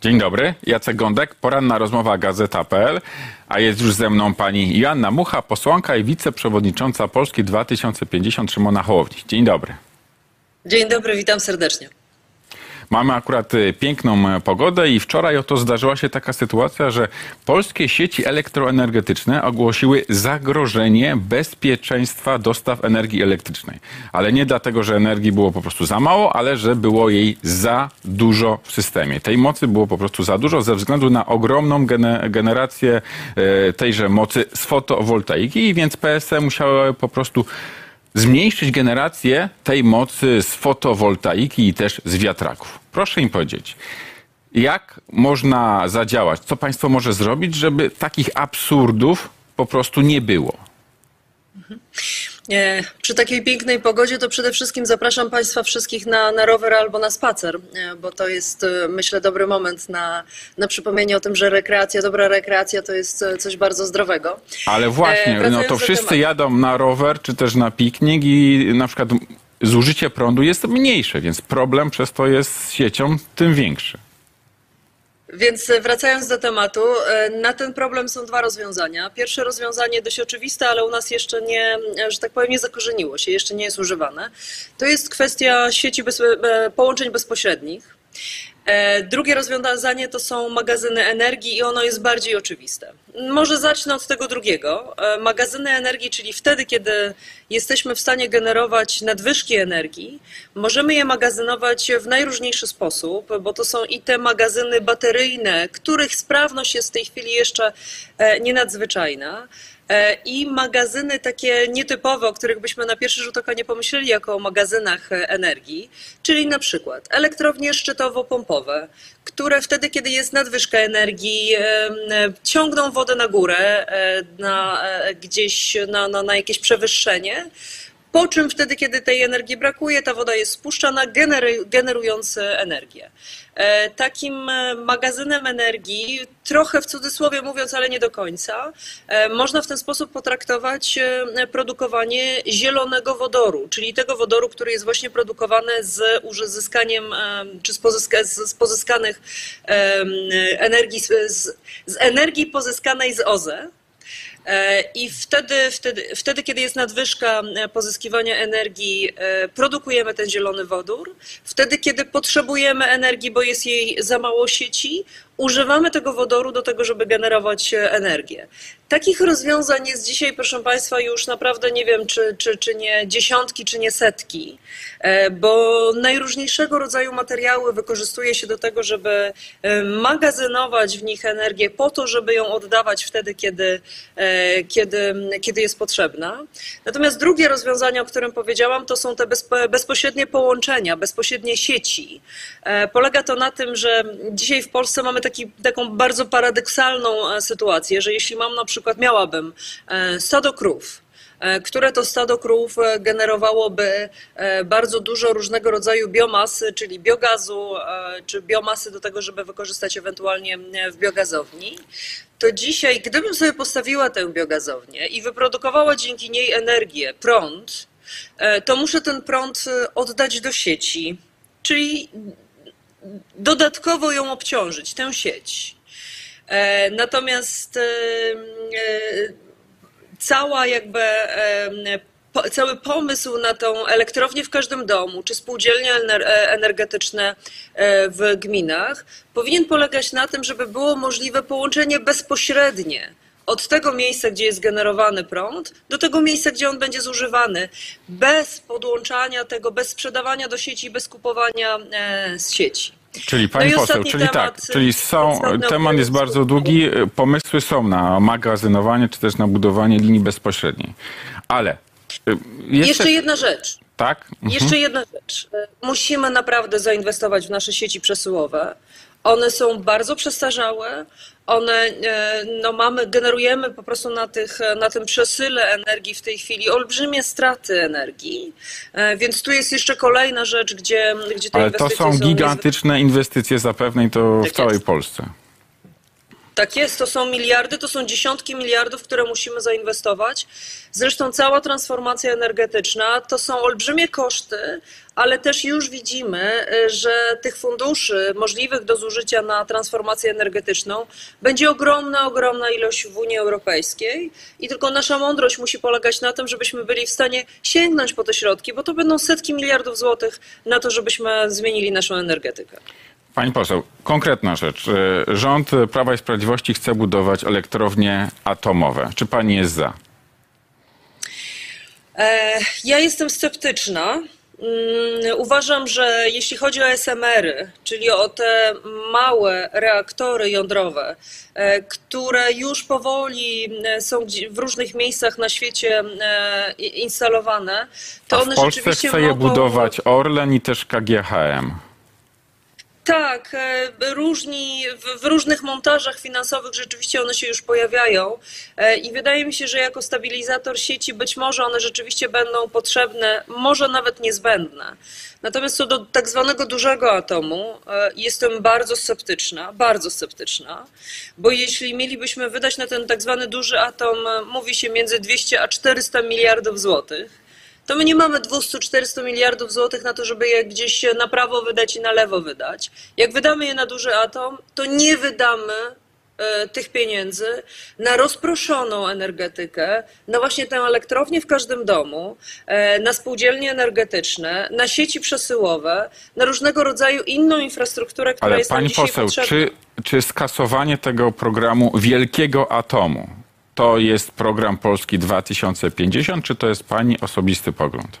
Dzień dobry, Jacek Gądek, poranna rozmowa Gazeta.pl, a jest już ze mną pani Joanna Mucha, posłanka i wiceprzewodnicząca Polski 2050 Szymona Hołowni. Dzień dobry. Dzień dobry, witam serdecznie. Mamy akurat y, piękną e, pogodę i wczoraj oto zdarzyła się taka sytuacja, że polskie sieci elektroenergetyczne ogłosiły zagrożenie bezpieczeństwa dostaw energii elektrycznej. Ale nie dlatego, że energii było po prostu za mało, ale że było jej za dużo w systemie. Tej mocy było po prostu za dużo ze względu na ogromną gene- generację e, tejże mocy z fotowoltaiki, więc PSE musiały po prostu zmniejszyć generację tej mocy z fotowoltaiki i też z wiatraków. Proszę im powiedzieć, jak można zadziałać, co państwo może zrobić, żeby takich absurdów po prostu nie było? E, Przy takiej pięknej pogodzie to przede wszystkim zapraszam Państwa wszystkich na, na rower albo na spacer, e, bo to jest e, myślę dobry moment na, na przypomnienie o tym, że rekreacja, dobra rekreacja to jest e, coś bardzo zdrowego. Ale właśnie, no wracając to wszyscy jadą na rower czy też na piknik i na przykład zużycie prądu jest mniejsze, więc problem przez to jest z siecią tym większy. Więc e, wracając do tematu, e, na ten problem są dwa rozwiązania. Pierwsze rozwiązanie dość oczywiste, ale u nas jeszcze nie, e, że tak powiem, nie zakorzeniło się, jeszcze nie jest używane. To jest kwestia sieci bez, połączeń bezpośrednich. Drugie rozwiązanie to są magazyny energii i ono jest bardziej oczywiste. Może zacznę od tego drugiego. E, Magazyny energii, czyli wtedy, kiedy jesteśmy w stanie generować nadwyżki energii, możemy je magazynować w najróżniejszy sposób, bo to są i te magazyny bateryjne, których sprawność jest w tej chwili jeszcze e, nie nadzwyczajna. E, I magazyny takie nietypowe, o których byśmy na pierwszy rzut oka nie pomyśleli jako o magazynach energii, czyli na przykład elektrownie szczytowo-pompowe, które wtedy, kiedy jest nadwyżka energii, ciągną wodę na górę, e, na, e, gdzieś na, na, na jakieś przewyższenie. Po czym wtedy, kiedy tej energii brakuje, ta woda jest spuszczana, generując energię. E, Takim e, magazynem energii, trochę w cudzysłowie mówiąc, ale nie do końca, e, można w ten sposób potraktować produkowanie zielonego wodoru, czyli tego wodoru, który jest właśnie produkowany z uzyskaniem, czy z, pozyska, z pozyskanych energii, z, z energii pozyskanej z OZE. E, I wtedy, wtedy, wtedy, kiedy jest nadwyżka e, pozyskiwania energii, e, produkujemy ten zielony wodór. Wtedy, kiedy potrzebujemy energii, bo jest jej za mało sieci, używamy tego wodoru do tego, żeby generować e, energię. Takich rozwiązań jest dzisiaj, proszę Państwa, już naprawdę nie wiem, czy, czy, czy nie dziesiątki, czy nie setki, e, bo najróżniejszego rodzaju materiały wykorzystuje się do tego, żeby e, magazynować w nich energię po to, żeby ją oddawać wtedy, kiedy, kiedy, kiedy jest potrzebna. Natomiast drugie rozwiązanie, o którym powiedziałam, to są te bezpo- bezpośrednie połączenia, bezpośrednie sieci. Polega to na tym, że dzisiaj w Polsce mamy taki, taką bardzo paradoksalną e, sytuację, że jeśli mam na przykład, miałabym e, stado krów, e, które to stado krów generowałoby bardzo dużo różnego rodzaju biomasy, czyli biogazu, czy biomasy do tego, żeby wykorzystać ewentualnie w biogazowni. To dzisiaj, gdybym sobie postawiła tę biogazownię i wyprodukowała dzięki niej energię, prąd, to muszę ten prąd oddać do sieci, czyli dodatkowo ją obciążyć, tę sieć. E, Natomiast e, e, cała jakby cały pomysł na tą elektrownię w każdym domu, czy spółdzielnie ener- energetyczne w gminach, powinien polegać na tym, żeby było możliwe połączenie bezpośrednie od tego miejsca, gdzie jest generowany prąd, do tego miejsca, gdzie on będzie zużywany, bez podłączania tego, bez sprzedawania do sieci, bez kupowania e, z sieci. Czyli pani No poseł, czyli temat, tak, czyli są, ostatnio, o temat jest bardzo długi, pomysły są na magazynowanie czy też na budowanie linii bezpośredniej. Ale jeszcze, Jeszcze jedna rzecz. tak? Mhm. Jeszcze jedna rzecz. Musimy naprawdę zainwestować w nasze sieci przesyłowe. One są bardzo przestarzałe. One, e, no mamy, generujemy po prostu na, tych, na tym przesyle energii w tej chwili olbrzymie straty energii. E, Więc tu jest jeszcze kolejna rzecz, gdzie, gdzie te Ale to są niezwykle- gigantyczne inwestycje zapewne i to w Tak całej. Polsce. Tak jest, to są miliardy, to są dziesiątki miliardów, które musimy zainwestować. Zresztą cała transformacja energetyczna to są olbrzymie koszty, ale też już widzimy, y, że tych funduszy możliwych do zużycia na transformację energetyczną będzie ogromna, ogromna ilość w Unii Europejskiej i tylko nasza mądrość musi polegać na tym, żebyśmy byli w stanie sięgnąć po te środki, bo to będą setki miliardów złotych na to, żebyśmy zmienili naszą energetykę. Pani poseł, konkretna rzecz. Y, Rząd Prawa i Sprawiedliwości chce budować elektrownie atomowe. Czy pani jest za? E, Ja jestem sceptyczna. Mm, Uważam, że jeśli chodzi o SMR-y, czyli o te małe reaktory jądrowe, e, które już powoli e, są w różnych miejscach na świecie e, instalowane, to A one w Polsce rzeczywiście chce je mogą... budować Orlen i też KGHM. Tak, e, różni, w, w różnych montażach finansowych rzeczywiście one się już pojawiają e, i wydaje mi się, że jako stabilizator sieci być może one rzeczywiście będą potrzebne, może nawet niezbędne. Natomiast co do tak zwanego dużego atomu, e, jestem bardzo sceptyczna, bardzo sceptyczna, bo jeśli mielibyśmy wydać na ten tak zwany duży atom, mówi się między 200 a 400 miliardów złotych, to my nie mamy 200-400 miliardów złotych na to, żeby je gdzieś na prawo wydać i na lewo wydać. Jak wydamy je na duży atom, to nie wydamy e, tych pieniędzy na rozproszoną energetykę, na właśnie tę elektrownię w każdym domu, e, na spółdzielnie energetyczne, na sieci przesyłowe, na różnego rodzaju inną infrastrukturę, która Ale jest pani poseł, potrzebna. czy, czy skasowanie tego programu wielkiego atomu to jest program Polski 2050, czy to jest pani osobisty pogląd?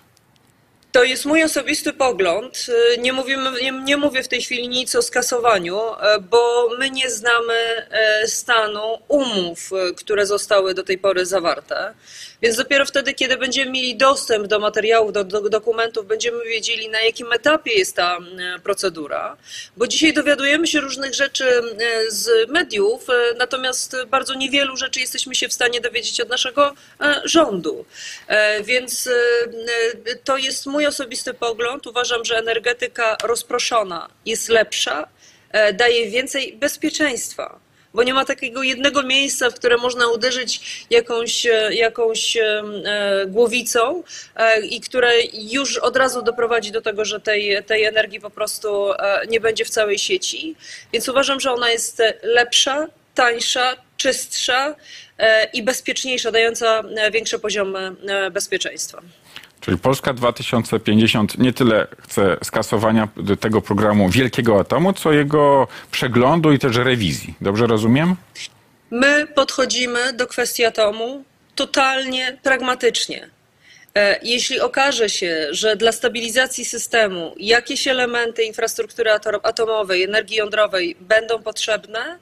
To jest mój osobisty pogląd. Y, Nie, mówimy, nie, nie mówię w tej chwili nic o skasowaniu, e, bo my nie znamy e, stanu umów, które zostały do tej pory zawarte. Więc dopiero wtedy, kiedy będziemy mieli dostęp do materiałów, do, do dokumentów, będziemy wiedzieli, na jakim etapie jest ta procedura. Bo dzisiaj dowiadujemy się różnych rzeczy z mediów, e, natomiast bardzo niewielu rzeczy jesteśmy się w stanie dowiedzieć od naszego e, rządu. E, Więc to jest mój osobisty pogląd. Uważam, że energetyka rozproszona jest lepsza, daje więcej bezpieczeństwa. Bo nie ma takiego jednego miejsca, w które można uderzyć jakąś, e, jakąś e, e, głowicą i które już od razu doprowadzi do tego, że tej, tej energii po prostu nie będzie w całej sieci. Więc uważam, że ona jest lepsza, tańsza, czystsza i bezpieczniejsza, dająca większe poziomy e, bezpieczeństwa. Czyli Polska 2050 nie tyle chce skasowania tego programu wielkiego atomu, co jego przeglądu i też rewizji. Dobrze rozumiem? My podchodzimy do kwestii atomu totalnie pragmatycznie. E, Jeśli okaże się, że dla stabilizacji systemu jakieś elementy infrastruktury ato- atomowej, energii jądrowej będą potrzebne,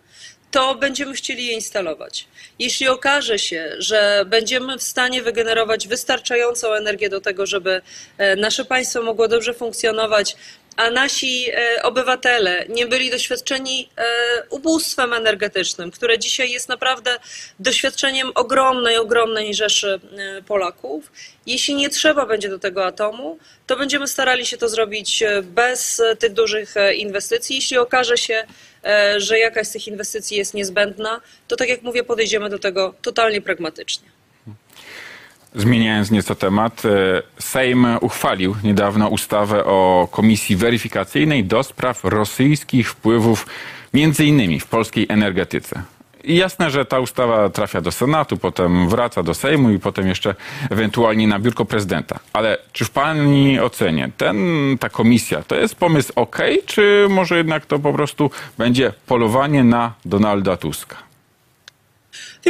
to będziemy chcieli je instalować. Jeśli okaże się, że będziemy w stanie wygenerować wystarczającą energię do tego, żeby e, nasze państwo mogło dobrze funkcjonować, a nasi e, obywatele nie byli doświadczeni e, ubóstwem energetycznym, które dzisiaj jest naprawdę doświadczeniem ogromnej, ogromnej rzeszy e, Polaków. Jeśli nie trzeba będzie do tego atomu, to będziemy starali się to zrobić bez tych dużych inwestycji. Jeśli okaże się, że jakaś z tych inwestycji jest niezbędna, to tak jak mówię, podejdziemy do tego totalnie pragmatycznie. Zmieniając nieco temat, e, Sejm uchwalił niedawno ustawę o Komisji Weryfikacyjnej do spraw rosyjskich wpływów między innymi w polskiej energetyce. I jasne, że ta ustawa trafia do Senatu, potem wraca do Sejmu i potem jeszcze ewentualnie na biurko prezydenta. Ale czy w Pani ocenie ten, ta komisja to jest pomysł ok, czy może jednak to po prostu będzie polowanie na Donalda Tuska?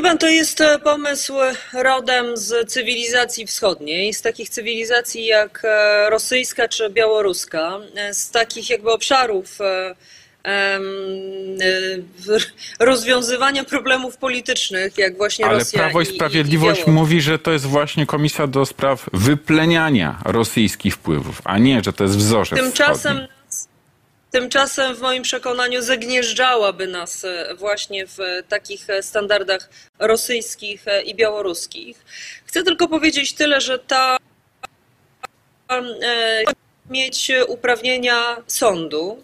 Pan, to jest e, pomysł rodem z cywilizacji wschodniej, z takich cywilizacji jak e, rosyjska czy białoruska, e, z takich jakby obszarów e, e, rozwiązywania problemów politycznych, jak właśnie Ale Rosja Prawo i Sprawiedliwość i mówi, że to jest właśnie komisja do spraw wypleniania rosyjskich wpływów, a nie, że to jest wzorzec Tymczasem, wschodni. Tymczasem w moim przekonaniu zagnieżdżałaby nas e, właśnie w takich standardach rosyjskich e, i białoruskich. Chcę tylko powiedzieć tyle, że ta e, mieć uprawnienia sądu,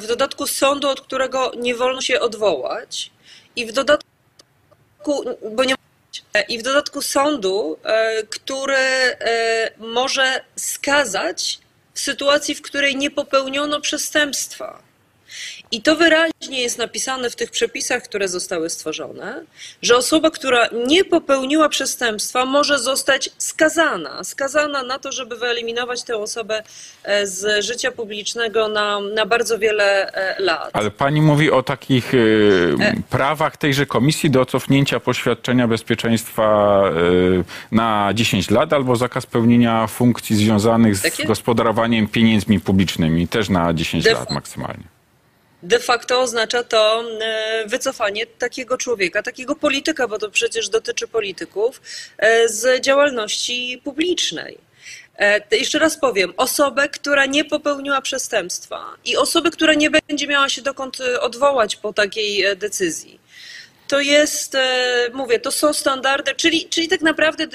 w dodatku sądu, od którego nie wolno się odwołać. i w dodatku, bo nie i w dodatku sądu, który może skazać w sytuacji, w której nie popełniono przestępstwa. I to wyraźnie jest napisane w tych przepisach, które zostały stworzone, że osoba, która nie popełniła przestępstwa, może zostać skazana. Skazana na to, żeby wyeliminować tę osobę e, z życia publicznego na, na bardzo wiele e, lat. Ale pani mówi o takich y, prawach tejże komisji do cofnięcia poświadczenia bezpieczeństwa na 10 lat albo zakaz pełnienia funkcji związanych z Takie? gospodarowaniem pieniędzmi publicznymi też na 10 De lat maksymalnie. De facto oznacza to e, wycofanie takiego człowieka, takiego polityka, bo to przecież dotyczy polityków, e, z działalności publicznej. E, Jeszcze raz powiem, osobę, która nie popełniła przestępstwa i osobę, która nie będzie miała się dokąd odwołać po takiej decyzji. To jest, mówię, to są standardy, czyli, czyli tak naprawdę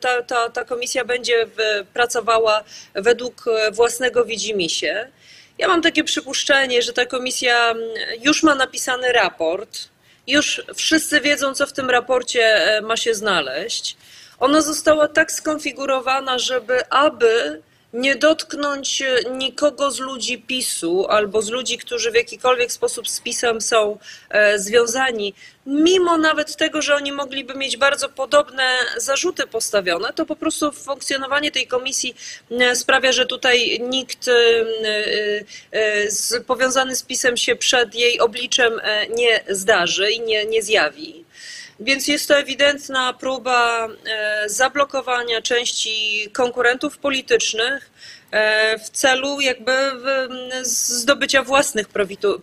ta, ta, ta komisja będzie pracowała według własnego widzimisię. Ja mam takie przypuszczenie, że ta komisja mm, już ma napisany raport, już wszyscy wiedzą, co w tym raporcie e, ma się znaleźć. Ona została tak skonfigurowana, żeby aby nie dotknąć e, nikogo z ludzi PiSu albo z ludzi, którzy w jakikolwiek sposób z PiSem są e, związani, mimo nawet tego, że oni mogliby mieć bardzo podobne zarzuty postawione, to po prostu funkcjonowanie tej komisji e, sprawia, że tutaj nikt powiązany z PiSem się przed jej obliczem nie zdarzy i nie, nie zjawi. Więc jest to ewidentna próba e, zablokowania części konkurentów politycznych e, w celu jakby zdobycia własnych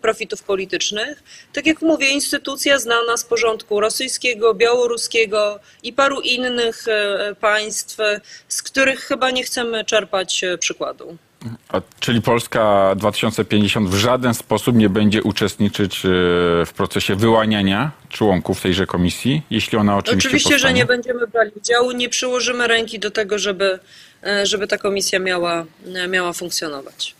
profitów politycznych. Tak jak mówię, instytucja znana z porządku rosyjskiego, białoruskiego i paru innych e, państw, z których chyba nie chcemy czerpać przykładu. Czyli Polska 2050 w żaden sposób nie będzie uczestniczyć e, w procesie wyłaniania członków tejże komisji, jeśli ona oczywiście Oczywiście, że powstanie? nie będziemy brali udziału, nie przyłożymy ręki do tego, żeby, e, żeby ta komisja miała, e, miała funkcjonować.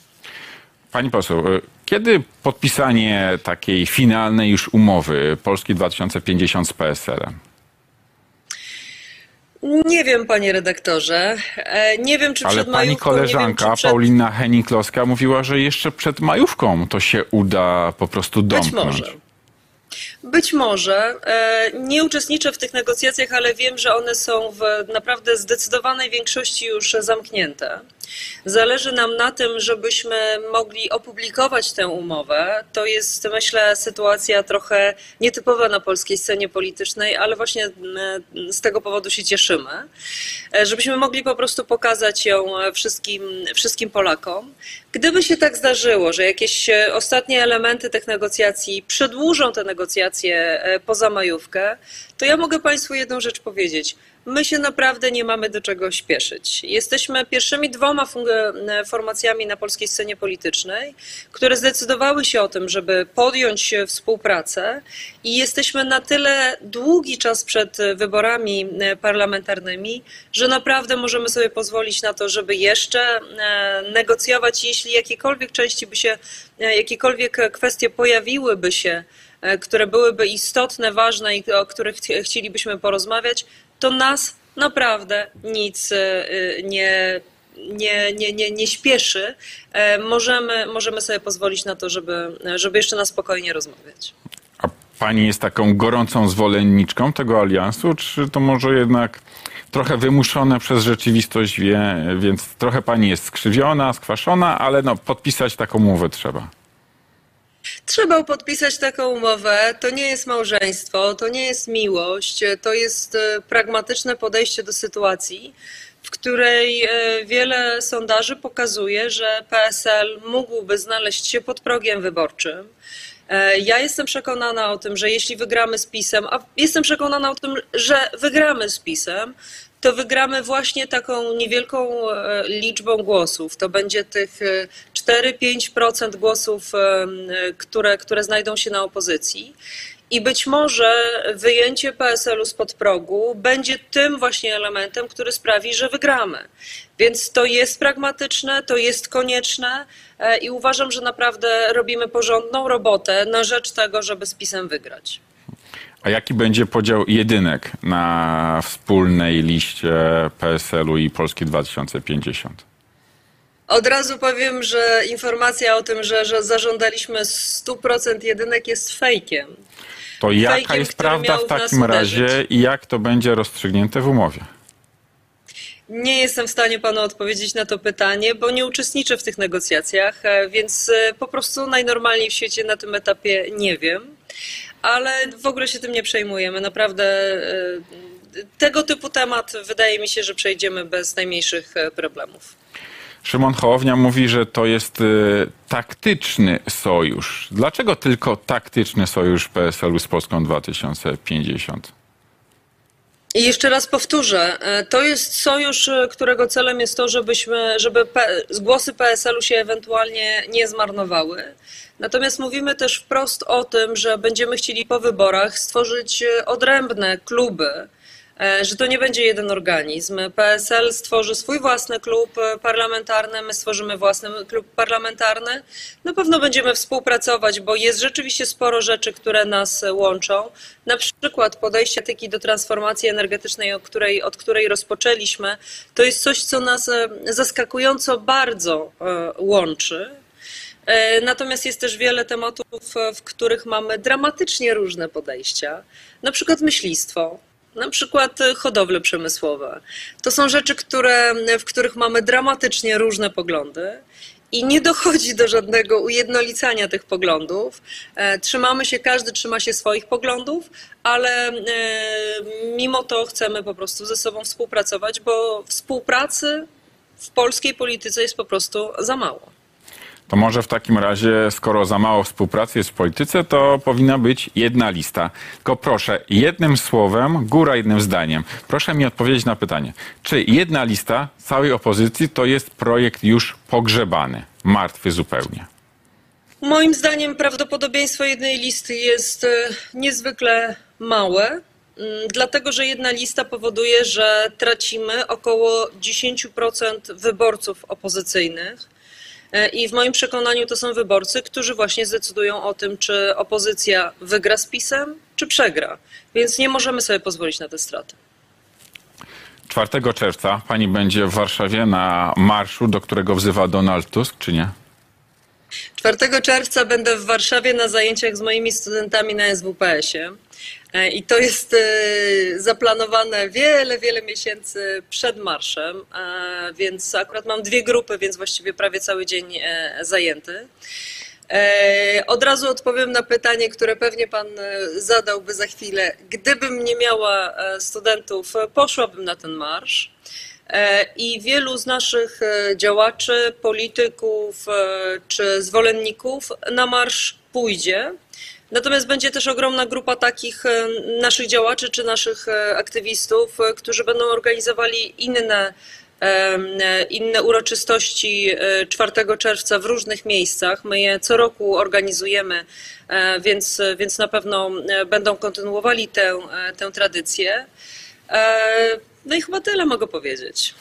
Pani poseł, kiedy podpisanie takiej finalnej już umowy Polski 2050 z PSL-em? Nie wiem, panie redaktorze. E, Nie wiem, czy Ale przed pani majówką, koleżanka wiem, przed... Paulina Henning-Kloska mówiła, że jeszcze przed majówką to się uda po prostu Być domknąć. może. Być może. E, Nie uczestniczę w tych negocjacjach, ale wiem, że one są w naprawdę zdecydowanej większości już zamknięte. Zależy nam na tym, żebyśmy mogli opublikować tę umowę. To jest, myślę, sytuacja trochę nietypowa na polskiej scenie politycznej, ale właśnie mm, z tego powodu się cieszymy. E, Żebyśmy mogli po prostu pokazać ją wszystkim, wszystkim Polakom. Gdyby się tak zdarzyło, że jakieś e, ostatnie elementy tych negocjacji przedłużą te negocjacje e, poza majówkę, to ja mogę Państwu jedną rzecz powiedzieć. My się naprawdę nie mamy do czego śpieszyć. Jesteśmy pierwszymi dwoma e, formacjami na polskiej scenie politycznej, które zdecydowały się o tym, żeby podjąć e, współpracę i jesteśmy na tyle długi czas przed e, wyborami parlamentarnymi, że naprawdę możemy sobie pozwolić na to, żeby jeszcze negocjować, jeśli jakiekolwiek części by się, jakiekolwiek kwestie pojawiłyby się, które byłyby istotne, ważne i o których chci- chcielibyśmy porozmawiać, to nas naprawdę nic e, nie, nie, nie, nie, nie śpieszy. E, Możemy, możemy sobie pozwolić na to, żeby, żeby jeszcze na spokojnie rozmawiać. A pani jest taką gorącą zwolenniczką tego aliansu, czy to może jednak trochę wymuszone przez rzeczywistość, wie, więc trochę pani jest skrzywiona, skwaszona, ale no, podpisać taką umowę trzeba. Trzeba podpisać taką umowę. To nie jest małżeństwo, to nie jest miłość, to jest e, pragmatyczne podejście do sytuacji, w której e, wiele sondaży pokazuje, że PSL mógłby znaleźć się pod progiem wyborczym. E, Ja jestem przekonana o tym, że jeśli wygramy z PiSem, a jestem przekonana o tym, że wygramy z PiSem, to wygramy właśnie taką niewielką liczbą głosów. To będzie tych 4-5% głosów, które, które znajdą się na opozycji. I być może wyjęcie PSL-u spod progu będzie tym właśnie elementem, który sprawi, że wygramy. Więc to jest pragmatyczne, to jest konieczne e, i uważam, że naprawdę robimy porządną robotę na rzecz tego, żeby z PiSem wygrać. A jaki będzie podział jedynek na wspólnej liście PSL-u i Polski 2050? Od razu powiem, że informacja o tym, że, że zażądaliśmy 100% jedynek jest fejkiem. To jaka Fejkiem, jest który prawda w takim razie i jak to będzie rozstrzygnięte w umowie? Nie jestem w stanie panu odpowiedzieć na to pytanie, bo nie uczestniczę w tych negocjacjach, e, więc e, po prostu najnormalniej w świecie na tym etapie nie wiem. Ale w ogóle się tym nie przejmujemy. Naprawdę e, tego typu temat wydaje mi się, że przejdziemy bez najmniejszych problemów. Szymon Hołownia mówi, że to jest y, taktyczny sojusz. Dlaczego tylko taktyczny sojusz PSL-u z Polską 2050? I jeszcze raz powtórzę, e, to jest sojusz, e, którego celem jest to, żebyśmy, żeby głosy PSL-u się ewentualnie nie zmarnowały. Natomiast mówimy też wprost o tym, że będziemy chcieli po wyborach stworzyć odrębne kluby, że to nie będzie jeden organizm. PSL stworzy swój własny klub e, parlamentarny, my stworzymy własny klub parlamentarny. Na pewno będziemy współpracować, bo jest rzeczywiście sporo rzeczy, które nas e, łączą. Na przykład podejście etyki do transformacji energetycznej, od której, od której rozpoczęliśmy, to jest coś, co nas e, zaskakująco bardzo e, łączy. E, Natomiast jest też wiele tematów, e, w których mamy dramatycznie różne podejścia, na przykład myślistwo. Na przykład e, hodowle przemysłowe. To są rzeczy, które, w których mamy dramatycznie różne poglądy i nie dochodzi do żadnego ujednolicania tych poglądów. E, Trzymamy się, każdy trzyma się swoich poglądów, ale e, mimo to chcemy po prostu ze sobą współpracować, bo współpracy w polskiej polityce jest po prostu za mało. To może w takim razie, skoro za mało współpracy jest w polityce, to powinna być jedna lista. Tylko proszę, jednym słowem, góra jednym zdaniem. Proszę mi odpowiedzieć na pytanie. Czy jedna lista całej opozycji to jest projekt już pogrzebany, martwy zupełnie? Moim zdaniem prawdopodobieństwo jednej listy jest e, niezwykle małe, mm, dlatego że jedna lista powoduje, że tracimy około 10% wyborców opozycyjnych. E, I w moim przekonaniu to są wyborcy, którzy właśnie zdecydują o tym, czy opozycja wygra z PiSem, czy przegra. Więc nie możemy sobie pozwolić na te straty. 4 czerwca pani będzie w Warszawie na marszu, do którego wzywa Donald Tusk, czy nie? 4 czerwca będę w Warszawie na zajęciach z moimi studentami na SWPS-ie. E, I to jest e, zaplanowane wiele, wiele miesięcy przed marszem, więc akurat mam dwie grupy, więc właściwie prawie cały dzień e, zajęty. Od razu odpowiem na pytanie, które pewnie pan zadałby za chwilę. Gdybym nie miała studentów, poszłabym na ten marsz. I wielu z naszych działaczy, polityków czy zwolenników na marsz pójdzie. Natomiast będzie też ogromna grupa takich e, naszych działaczy czy naszych e, aktywistów, e, którzy będą organizowali inne, inne uroczystości e, 4 czerwca w różnych miejscach. My je co roku organizujemy, więc, więc na pewno będą kontynuowali tę, tę tradycję. No i chyba tyle mogę powiedzieć.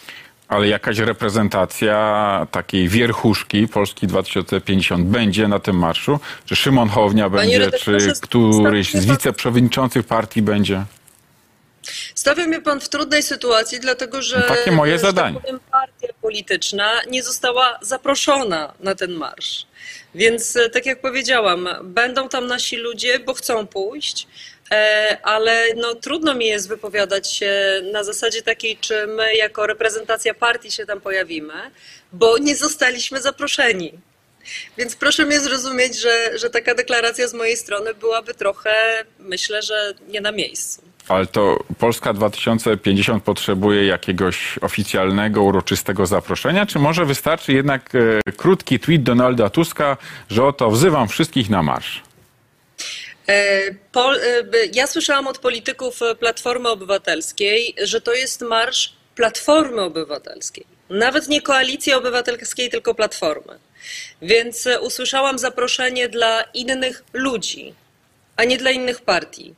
Ale jakaś reprezentacja takiej wierchuszki Polski 2050 będzie na tym marszu? Czy Szymon Hołownia będzie, czy redaktorze, któryś z wiceprzewodniczących partii będzie? Stawia mnie pan w trudnej sytuacji, dlatego że No takie moje że tak zadanie. powiem, partia polityczna nie została zaproszona na ten marsz. Więc e, tak jak powiedziałam, będą tam nasi ludzie, bo chcą pójść, ale no, trudno mi jest wypowiadać się na zasadzie takiej, czy my jako reprezentacja partii się tam pojawimy, bo nie zostaliśmy zaproszeni. Więc proszę mnie zrozumieć, że, że taka deklaracja z mojej strony byłaby trochę, myślę, że nie na miejscu. Ale to Polska 2050 potrzebuje jakiegoś oficjalnego, uroczystego zaproszenia, czy może wystarczy jednak e, krótki tweet Donalda Tuska, że oto wzywam wszystkich na marsz? E, e, ja słyszałam od polityków e, Platformy Obywatelskiej, że to jest marsz Platformy Obywatelskiej. Nawet nie Koalicji Obywatelskiej, tylko Platformy. Więc usłyszałam zaproszenie dla innych ludzi, a nie dla innych partii.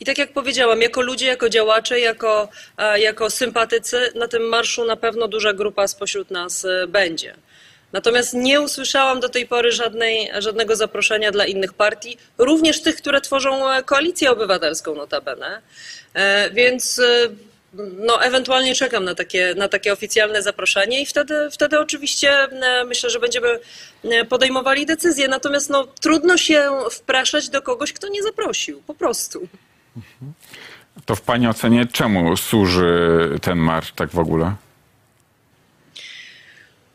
I tak jak powiedziałam, jako ludzie, jako działacze, jako, jako sympatycy, na tym marszu na pewno duża grupa spośród nas będzie. Natomiast nie usłyszałam do tej pory żadnej, żadnego zaproszenia dla innych partii, również tych, które tworzą e, koalicję obywatelską notabene. E, Więc e, no, ewentualnie czekam na takie, na takie oficjalne zaproszenie i wtedy, wtedy oczywiście myślę, że będziemy podejmowali decyzje. Natomiast no, trudno się wpraszać do kogoś, kto nie zaprosił, po prostu. To w Pani ocenie czemu służy ten marsz tak w ogóle?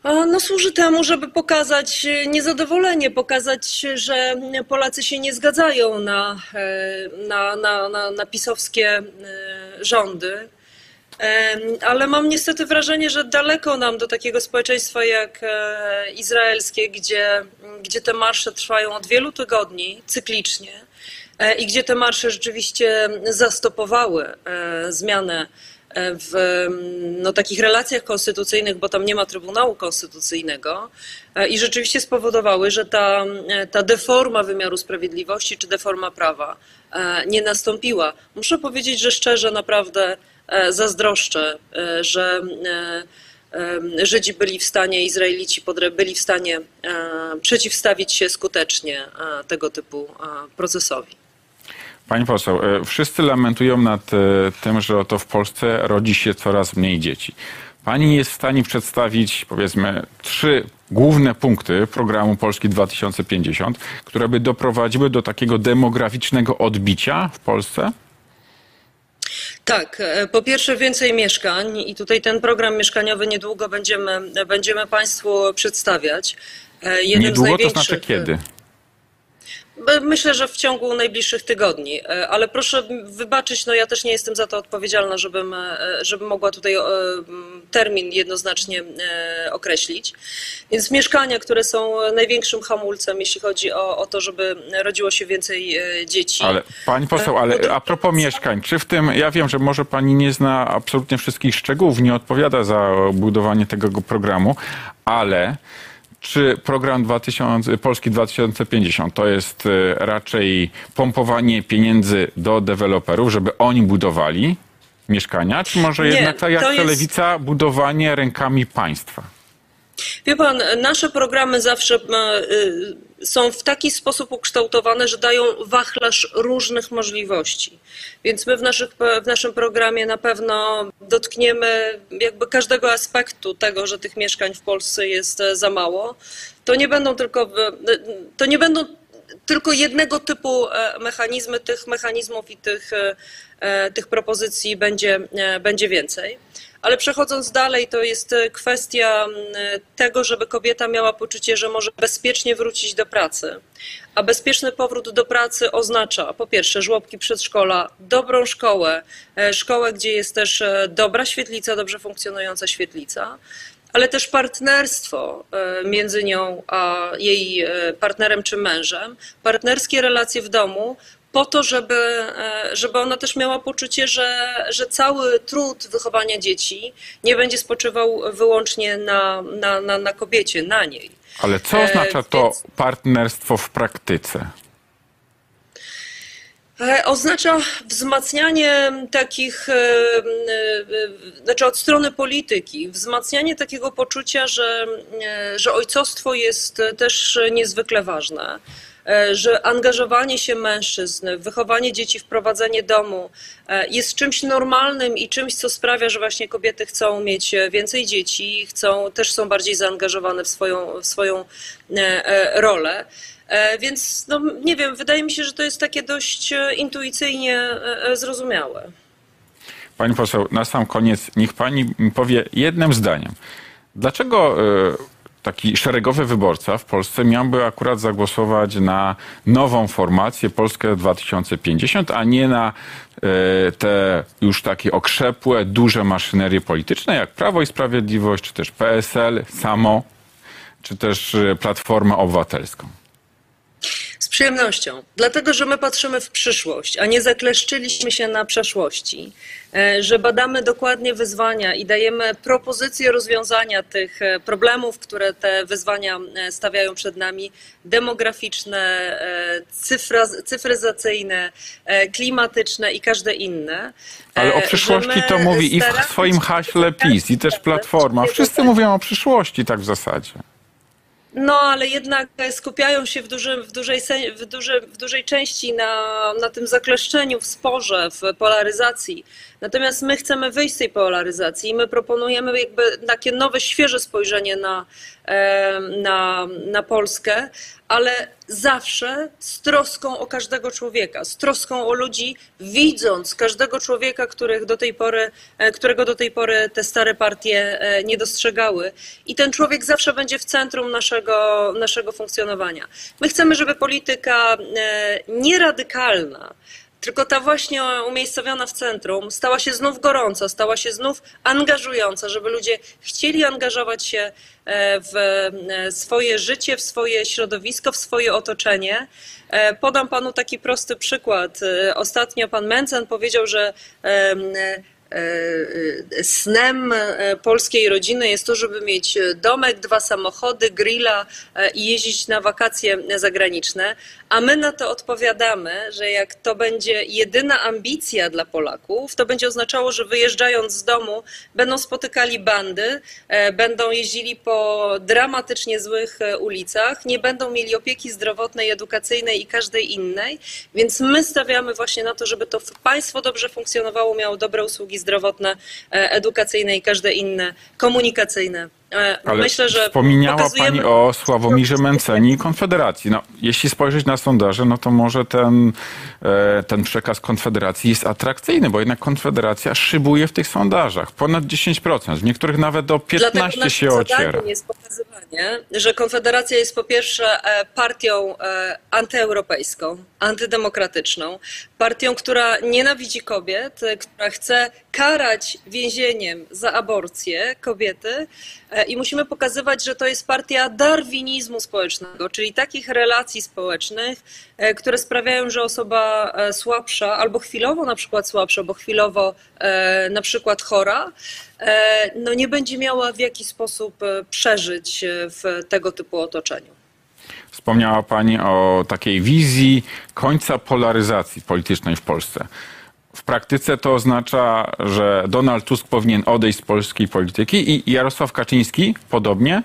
No służy temu, żeby pokazać e, niezadowolenie, pokazać, że Polacy się nie zgadzają na, e, na, na, na, na pisowskie e, rządy. Ale mam niestety wrażenie, że daleko nam do takiego społeczeństwa jak izraelskie, gdzie, gdzie te marsze trwają od wielu tygodni cyklicznie i gdzie te marsze rzeczywiście zastopowały zmianę w mm, no, takich relacjach konstytucyjnych, bo tam nie ma Trybunału Konstytucyjnego e, i rzeczywiście spowodowały, że ta, e, ta deforma wymiaru sprawiedliwości czy deforma prawa e, nie nastąpiła. Muszę powiedzieć, że szczerze naprawdę zazdroszczę, że Żydzi byli w stanie, Izraelici byli w stanie przeciwstawić się skutecznie tego typu procesowi. Pani poseł, e, wszyscy lamentują nad e, tym, że oto w Polsce rodzi się coraz mniej dzieci. Pani jest w stanie przedstawić, powiedzmy, trzy główne punkty programu Polski 2050, które by doprowadziły do takiego demograficznego odbicia w Polsce? Tak, e, po pierwsze więcej mieszkań i tutaj ten program mieszkaniowy niedługo będziemy, będziemy Państwu przedstawiać. Z Niedługo to znaczy kiedy? Myślę, że w ciągu najbliższych tygodni, E, ale proszę wybaczyć, no ja też nie jestem za to odpowiedzialna, żebym, e, żebym mogła tutaj e, termin jednoznacznie określić. Więc mieszkania, które są największym hamulcem, jeśli chodzi o, o to, żeby rodziło się więcej dzieci. Ale pani poseł, ale no a propos mieszkań, czy w tym, ja wiem, że może pani nie zna absolutnie wszystkich szczegółów, nie odpowiada za budowanie tego programu, ale czy program 2000, Polski 2050 to jest e, raczej pompowanie pieniędzy do deweloperów, żeby oni budowali mieszkania, czy może Nie, jednak tak jak jest- lewica, budowanie rękami państwa? Wie pan, nasze programy zawsze y, są w taki sposób ukształtowane, że dają wachlarz różnych możliwości. Więc my w, naszych, w naszym programie na pewno dotkniemy jakby każdego aspektu tego, że tych mieszkań w Polsce jest e, za mało. To nie będą tylko, w- to nie będą tylko jednego typu e, mechanizmy, tych mechanizmów i tych, e, tych propozycji będzie, będzie więcej. Ale przechodząc dalej, to jest e, kwestia tego, żeby kobieta miała poczucie, że może bezpiecznie wrócić do pracy. A bezpieczny powrót do pracy oznacza po pierwsze żłobki przedszkola, dobrą szkołę, e, szkołę, gdzie jest też e, dobra świetlica, dobrze funkcjonująca świetlica ale też partnerstwo między nią a jej partnerem czy mężem, partnerskie relacje w domu, po to, żeby, e, żeby ona też miała poczucie, że, że cały trud wychowania dzieci nie będzie spoczywał wyłącznie na, na, na, na kobiecie, na niej. Ale co E, oznacza to więc- partnerstwo w praktyce? E, Oznacza wzmacnianie takich, znaczy od strony polityki, wzmacnianie takiego poczucia, że, że ojcostwo jest też niezwykle ważne, że angażowanie się mężczyzn, wychowanie dzieci, wprowadzenie domu e, jest czymś normalnym i czymś, co sprawia, że właśnie kobiety chcą mieć więcej dzieci, chcą, też są bardziej zaangażowane w swoją, w swoją e, e, rolę. E, Więc no, nie wiem, wydaje mi się, że to jest takie dość e, intuicyjnie e, e, zrozumiałe. Pani poseł, na sam koniec niech pani powie jednym zdaniem. Dlaczego e, taki szeregowy wyborca w Polsce miałby akurat zagłosować na nową formację Polskę 2050, a nie na e, te już takie okrzepłe, duże maszynerie polityczne jak Prawo i Sprawiedliwość, czy też PSL, samo, czy też e, Platformę Obywatelską? Przyjemnością, dlatego że my patrzymy w przyszłość, a nie zakleszczyliśmy się na przeszłości, e, że badamy dokładnie wyzwania i dajemy propozycje rozwiązania tych e, problemów, które te wyzwania e, stawiają przed nami, demograficzne, cyfra, cyfryzacyjne, klimatyczne i każde inne. Ale o przyszłości to mówi i w swoim haśle PiS, i też Platforma. Wszyscy mówią o przyszłości tak w zasadzie. No, ale jednak skupiają się w, dużym, w, dużej, w, duży, w dużej części na, na tym zakleszczeniu w sporze, w polaryzacji. Natomiast my chcemy wyjść z tej polaryzacji i my proponujemy jakby takie nowe, świeże spojrzenie na, e, na, na Polskę, ale zawsze z troską o każdego człowieka, z troską o ludzi, widząc każdego człowieka, których do tej pory, e, którego do tej pory te stare partie e, nie dostrzegały. I ten człowiek zawsze będzie w centrum naszego, naszego funkcjonowania. My chcemy, żeby polityka nieradykalna, tylko ta właśnie umiejscowiona w centrum stała się znów gorąca, stała się znów angażująca, żeby ludzie chcieli angażować się e, w e, swoje życie, w swoje środowisko, w swoje otoczenie. E, Podam panu taki prosty przykład. Ostatnio pan Mencen powiedział, że snem e, polskiej rodziny jest to, żeby mieć domek, dwa samochody, grilla e, i jeździć na wakacje zagraniczne. A my na to odpowiadamy, że jak to będzie jedyna ambicja dla Polaków, to będzie oznaczało, że wyjeżdżając z domu będą spotykali bandy, e, będą jeździli po dramatycznie złych e, ulicach, nie będą mieli opieki zdrowotnej, edukacyjnej i każdej innej. Więc my stawiamy właśnie na to, żeby to państwo dobrze funkcjonowało, miało dobre usługi zdrowotne, e, edukacyjne i każde inne, komunikacyjne. E, Ale Myślę, że wspomniała pokazujemy- Pani o Sławomirze Menceni i Konfederacji. No, jeśli spojrzeć na sondaże, no to może ten, e, ten przekaz Konfederacji jest atrakcyjny, bo jednak Konfederacja szybuje w tych sondażach. Ponad 10%, w niektórych nawet do 15% Dlatego się ociera. jest pokazywanie, że Konfederacja jest po pierwsze e, partią antyeuropejską, antydemokratyczną, partią, która nienawidzi kobiet, która chce karać więzieniem za aborcję kobiety i musimy pokazywać, że to jest partia darwinizmu społecznego, czyli takich relacji społecznych, e, które sprawiają, że osoba e, słabsza albo chwilowo na przykład słabsza, bo chwilowo e, na przykład chora, e, no nie będzie miała w jaki sposób e, przeżyć e, w tego typu otoczeniu. Wspomniała Pani o takiej wizji końca polaryzacji politycznej w Polsce. W praktyce to oznacza, że Donald Tusk powinien odejść z polskiej polityki i Jarosław Kaczyński podobnie?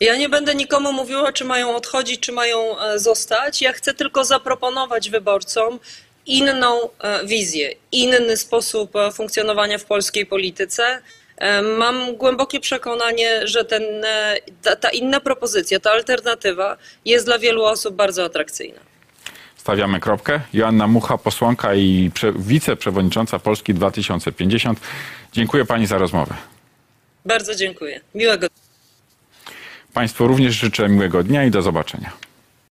Ja nie będę nikomu mówiła, czy mają odchodzić, czy mają e, zostać. Ja chcę tylko zaproponować wyborcom inną e, wizję, inny sposób e, funkcjonowania w polskiej polityce. Mam głębokie przekonanie, że ten, ta, ta inna propozycja, ta alternatywa jest dla wielu osób bardzo atrakcyjna. Stawiamy kropkę. Joanna Mucha, posłanka i prze- wiceprzewodnicząca Polski 2050. Dziękuję Pani za rozmowę. Bardzo dziękuję. Miłego Państwu również życzę miłego dnia i do zobaczenia.